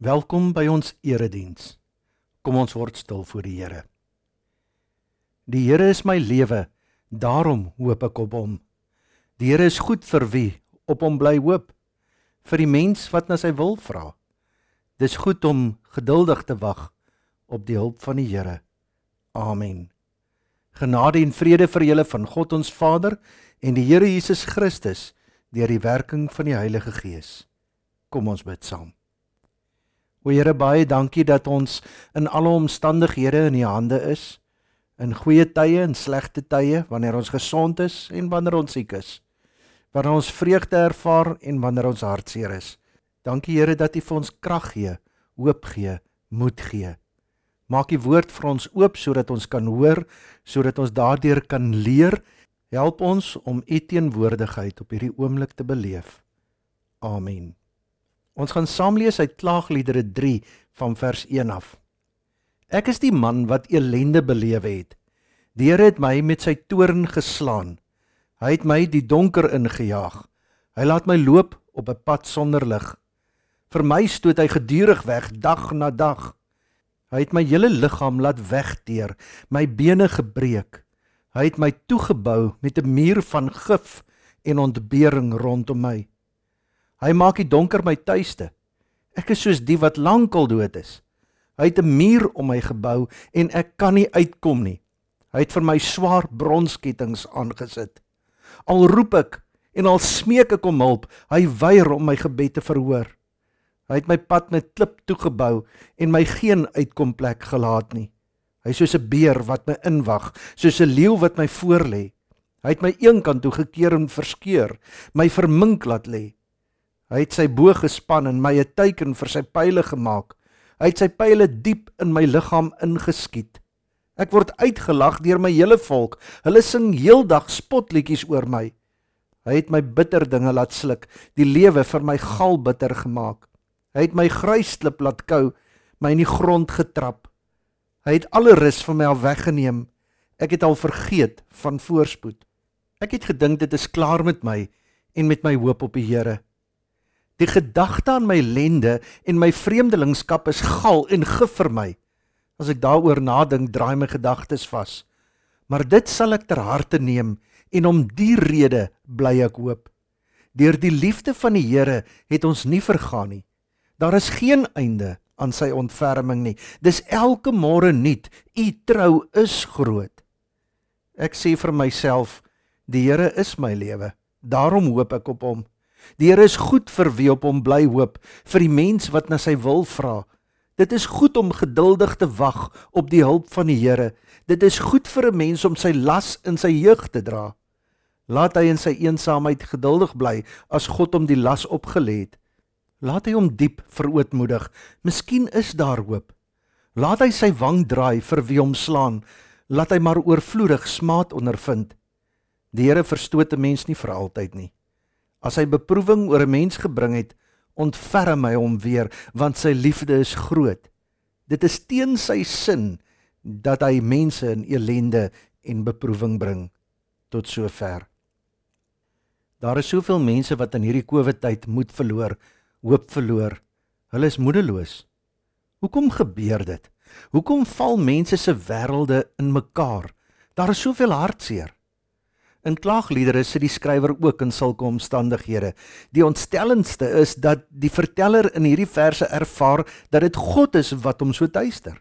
Welkom by ons erediens. Kom ons word stil voor die Here. Die Here is my lewe, daarom hoop ek op hom. Die Here is goed vir wie op hom bly hoop, vir die mens wat na sy wil vra. Dis goed om geduldig te wag op die hulp van die Here. Amen. Genade en vrede vir julle van God ons Vader en die Here Jesus Christus deur die werking van die Heilige Gees. Kom ons bid saam. O Here, baie dankie dat ons in alle omstandighede in U hande is. In goeie tye en slegte tye, wanneer ons gesond is en wanneer ons siek is. Wanneer ons vreugde ervaar en wanneer ons hartseer is. Dankie Here dat U vir ons krag gee, hoop gee, moed gee. Maak U woord vir ons oop sodat ons kan hoor, sodat ons daardeur kan leer. Help ons om U teenwoordigheid op hierdie oomblik te beleef. Amen. Ons gaan saam lees uit Klaagliedere 3 van vers 1 af. Ek is die man wat elende belewe het. Die Here het my met sy toorn geslaan. Hy het my die donker ingejaag. Hy laat my loop op 'n pad sonder lig. Vir my stoot hy gedurig weg dag na dag. Hy het my hele liggaam laat wegteer, my bene gebreek. Hy het my toegebou met 'n muur van gif en ontbering rondom my. Hy maak die donker my tuiste. Ek is soos die wat lankal dood is. Hy het 'n muur om my gebou en ek kan nie uitkom nie. Hy het vir my swaar bronskettinge aangesit. Al roep ek en al smeek ek om hulp, hy weier om my gebed te verhoor. Hy het my pad met klip toegebou en my geen uitkomplek gelaat nie. Hy is soos 'n beer wat my inwag, soos 'n leeu wat my voorlê. Hy het my eenkant toe gekeer en verskeur, my vermink laat lê. Hy het sy boog gespan en my 'n teiken vir sy pile gemaak. Hy het sy pile diep in my liggaam ingeskiet. Ek word uitgelag deur my hele volk. Hulle sing heeldag spotliedjies oor my. Hy het my bitter dinge laat sluk, die lewe vir my galbitter gemaak. Hy het my gruisklip laat kou, my in die grond getrap. Hy het alle rus van my al weggeneem. Ek het al vergeet van voorspoed. Ek het gedink dit is klaar met my en met my hoop op die Here. Die gedagte aan my lende en my vreemdelingskap is gal en gif vir my. As ek daaroor nadink, draai my gedagtes vas. Maar dit sal ek ter harte neem en om die rede bly ek hoop. Deur die liefde van die Here het ons nie vergaan nie. Daar is geen einde aan sy ontferming nie. Dis elke môre nuut. U trou is groot. Ek sê vir myself, die Here is my lewe. Daarom hoop ek op hom. Die Here is goed vir wie op hom bly hoop, vir die mens wat na sy wil vra. Dit is goed om geduldig te wag op die hulp van die Here. Dit is goed vir 'n mens om sy las in sy jeug te dra. Laat hy in sy eensaamheid geduldig bly as God hom die las opgelê het. Laat hy hom diep verootmoedig. Miskien is daar hoop. Laat hy sy wang draai vir wie hom slaan. Laat hy maar oorvloedig smaad ondervind. Die Here verstoot 'n mens nie vir altyd nie. As hy beproewing oor 'n mens gebring het, ontferm hy hom weer, want sy liefde is groot. Dit is teen sy sin dat hy mense in elende en beproewing bring tot sover. Daar is soveel mense wat in hierdie COVID tyd moed verloor, hoop verloor. Hulle is moedeloos. Hoekom gebeur dit? Hoekom val mense se wêrelde in mekaar? Daar is soveel hartseer. In klaagliedere sit die skrywer ook in sulke omstandighede. Die ontstellendste is dat die verteller in hierdie verse ervaar dat dit God is wat hom so tuister.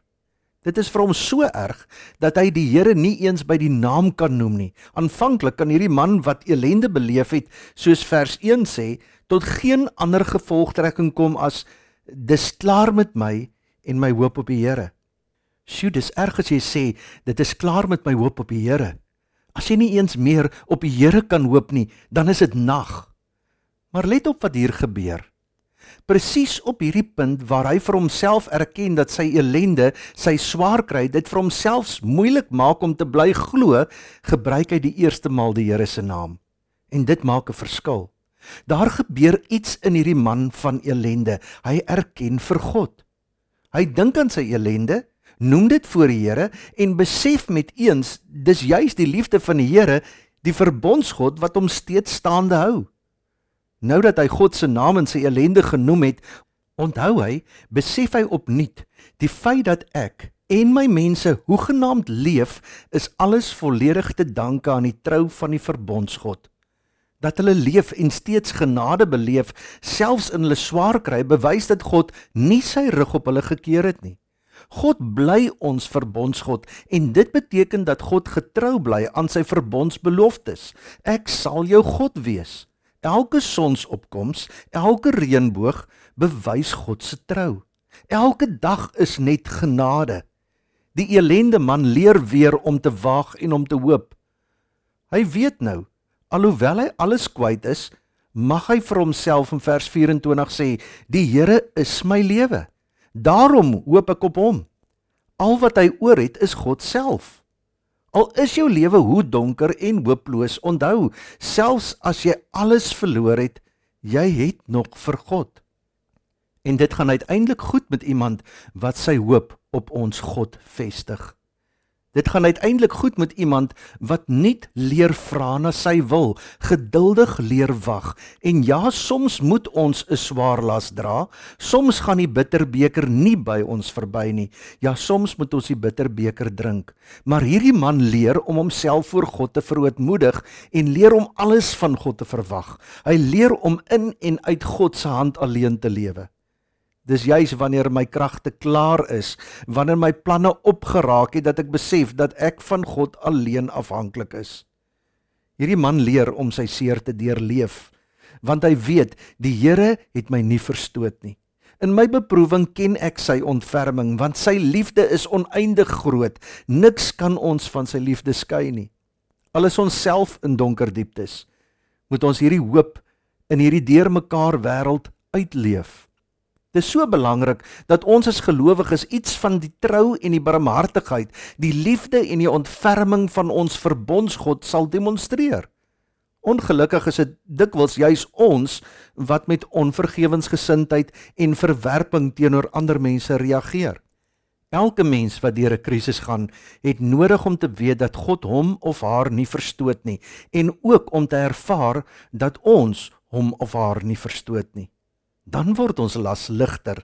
Dit is vir hom so erg dat hy die Here nie eens by die naam kan noem nie. Aanvanklik kan hierdie man wat elende beleef het, soos vers 1 sê, tot geen ander gevolgtrekking kom as dis klaar met my en my hoop op die Here. Sjoe, dis erg as jy sê dit is klaar met my hoop op die Here. As jy nie eens meer op die Here kan hoop nie, dan is dit nag. Maar let op wat hier gebeur. Presies op hierdie punt waar hy vir homself erken dat sy elende, sy swaar kry, dit vir homself moeilik maak om te bly glo, gebruik hy die eerste maal die Here se naam. En dit maak 'n verskil. Daar gebeur iets in hierdie man van elende. Hy erken vir God. Hy dink aan sy elende, noem dit voor die Here en besef met eens dis juis die liefde van die Here, die verbondsgod wat hom steeds staande hou. Nou dat hy God se naam in sy ellende genoem het, Onthou hy, besef hy opnuut, die feit dat ek en my mense hoegenaamd leef, is alles volledig te danke aan die trou van die verbondsgod. Dat hulle leef en steeds genade beleef, selfs in hulle swaar kry, bewys dat God nie sy rug op hulle gekeer het nie. God bly ons verbondsgod en dit beteken dat God getrou bly aan sy verbondsbeloftes. Ek sal jou God wees. Elke sonsopkoms, elke reënboog bewys God se trou. Elke dag is net genade. Die elende man leer weer om te wag en om te hoop. Hy weet nou, alhoewel hy alles kwyt is, mag hy vir homself in vers 24 sê: "Die Here is my lewe." Daarom hoop ek op hom. Al wat hy oor het is God self. Al is jou lewe hoe donker en hooploos, onthou, selfs as jy alles verloor het, jy het nog vir God. En dit gaan uiteindelik goed met iemand wat sy hoop op ons God vestig. Dit gaan uiteindelik goed met iemand wat nie leer vra na sy wil, geduldig leer wag. En ja, soms moet ons 'n swaar las dra. Soms gaan die bitterbeker nie by ons verby nie. Ja, soms moet ons die bitterbeker drink. Maar hierdie man leer om homself voor God te verootmoedig en leer om alles van God te verwag. Hy leer om in en uit God se hand alleen te lewe. Dis juis wanneer my kragte klaar is, wanneer my planne opgeraak het dat ek besef dat ek van God alleen afhanklik is. Hierdie man leer om sy seer te deurleef, want hy weet die Here het my nie verstoot nie. In my beproewing ken ek sy ontferming, want sy liefde is oneindig groot. Niks kan ons van sy liefde skei nie. Al is ons self in donker dieptes, moet ons hierdie hoop in hierdie deurmekaar wêreld uitleef. Dit is so belangrik dat ons as gelowiges iets van die trou en die barmhartigheid, die liefde en die ontferming van ons verbondsgod sal demonstreer. Ongelukkig is dit dikwels juis ons wat met onvergewensgesindheid en verwerping teenoor ander mense reageer. Elke mens wat deur 'n krisis gaan, het nodig om te weet dat God hom of haar nie verstoot nie en ook om te ervaar dat ons hom of haar nie verstoot nie dan word ons las ligter.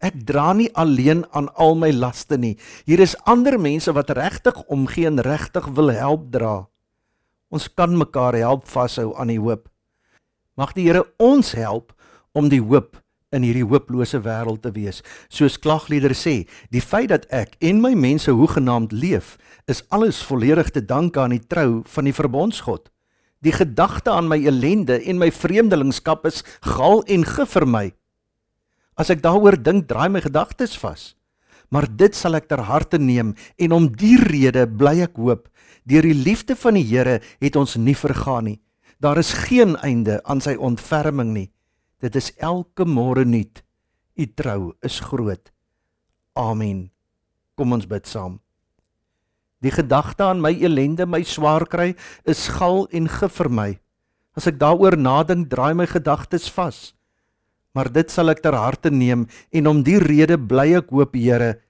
Ek dra nie alleen aan al my laste nie. Hier is ander mense wat regtig omgee en regtig wil help dra. Ons kan mekaar help vashou aan die hoop. Mag die Here ons help om die hoop in hierdie hooplose wêreld te wees. Soos klagliedere sê, die feit dat ek en my mense hoegenaamd leef, is alles volledig te danke aan die trou van die verbondsgod. Die gedagte aan my ellende en my vreemdelingskap is gal en gif vir my. As ek daaroor dink, draai my gedagtes vas. Maar dit sal ek ter harte neem en om die rede bly ek hoop. Deur die liefde van die Here het ons nie vergaan nie. Daar is geen einde aan sy ontferming nie. Dit is elke môre nuut. U trou is groot. Amen. Kom ons bid saam. Die gedagte aan my elende, my swaar kry, is gal en gif vir my. As ek daaroor nadink, draai my gedagtes vas. Maar dit sal ek ter harte neem en om die rede bly ek hoop, Here,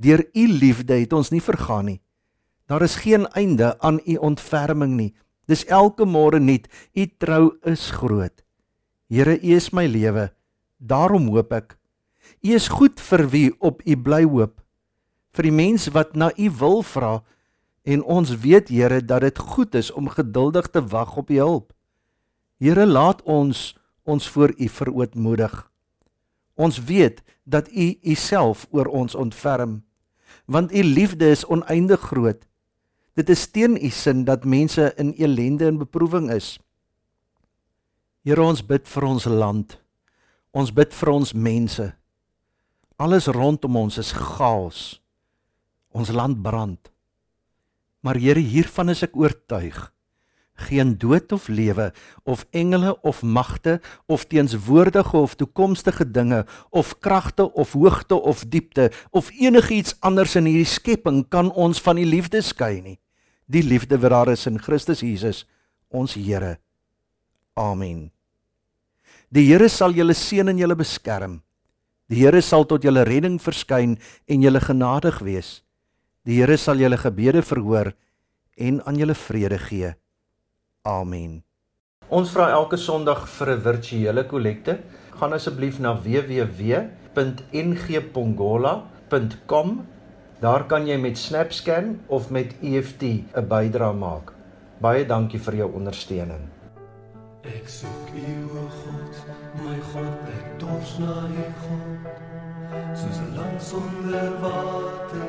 deur u liefde het ons nie vergaan nie. Daar is geen einde aan u ontferming nie. Dis elke môre nuut. U trou is groot. Here, u is my lewe. Daarom hoop ek. U is goed vir wie op u bly hoop. Vir die mens wat na u wil vra, En ons weet Here dat dit goed is om geduldig te wag op U hulp. Here laat ons ons voor U verootmoedig. Ons weet dat U Uself oor ons ontferm, want U liefde is oneindig groot. Dit is teen U sin dat mense in elende en beproewing is. Here ons bid vir ons land. Ons bid vir ons mense. Alles rondom ons is chaos. Ons land brand. Maar Here, hiervan is ek oortuig. Geen dood of lewe of engele of magte of teenswoordige of toekomstige dinge of kragte of hoogte of diepte of enigiets anders in hierdie skepping kan ons van die liefde skei nie. Die liefde wat daar is in Christus Jesus, ons Here. Amen. Die Here sal julle seën en julle beskerm. Die Here sal tot julle redding verskyn en julle genadig wees. Die Here sal julle gebede verhoor en aan julle vrede gee. Amen. Ons vra elke Sondag vir 'n virtuele kollekte. gaan asseblief na www.ngpongola.com. Daar kan jy met SnapScan of met EFT 'n bydrae maak. Baie dankie vir jou ondersteuning. Ek soek U, o God, my God, ek dors na U God. Soos 'n land sonder water,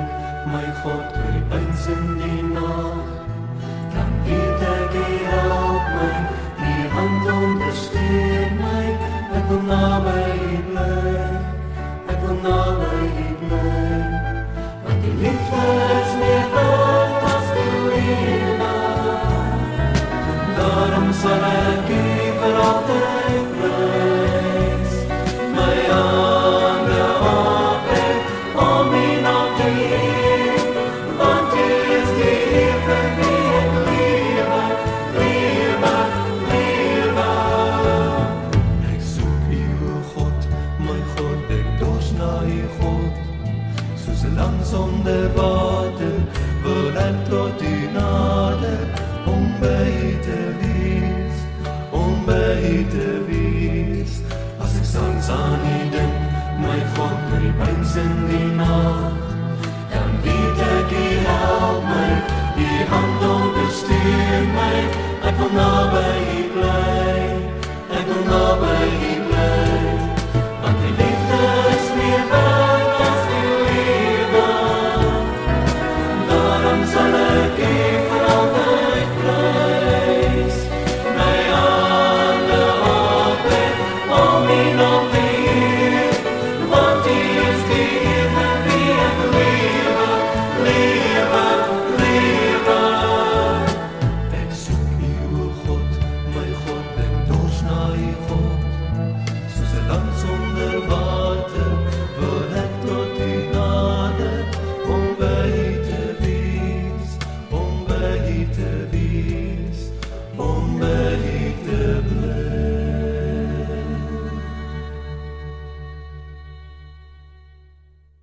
tot U nader om by U te wees, om by U te wees. As ek soms aan U dink, my God, die pyn in die nag, dan weet ek U help my, U hand ondersteun my, ek wil naby U bly, ek wil naby U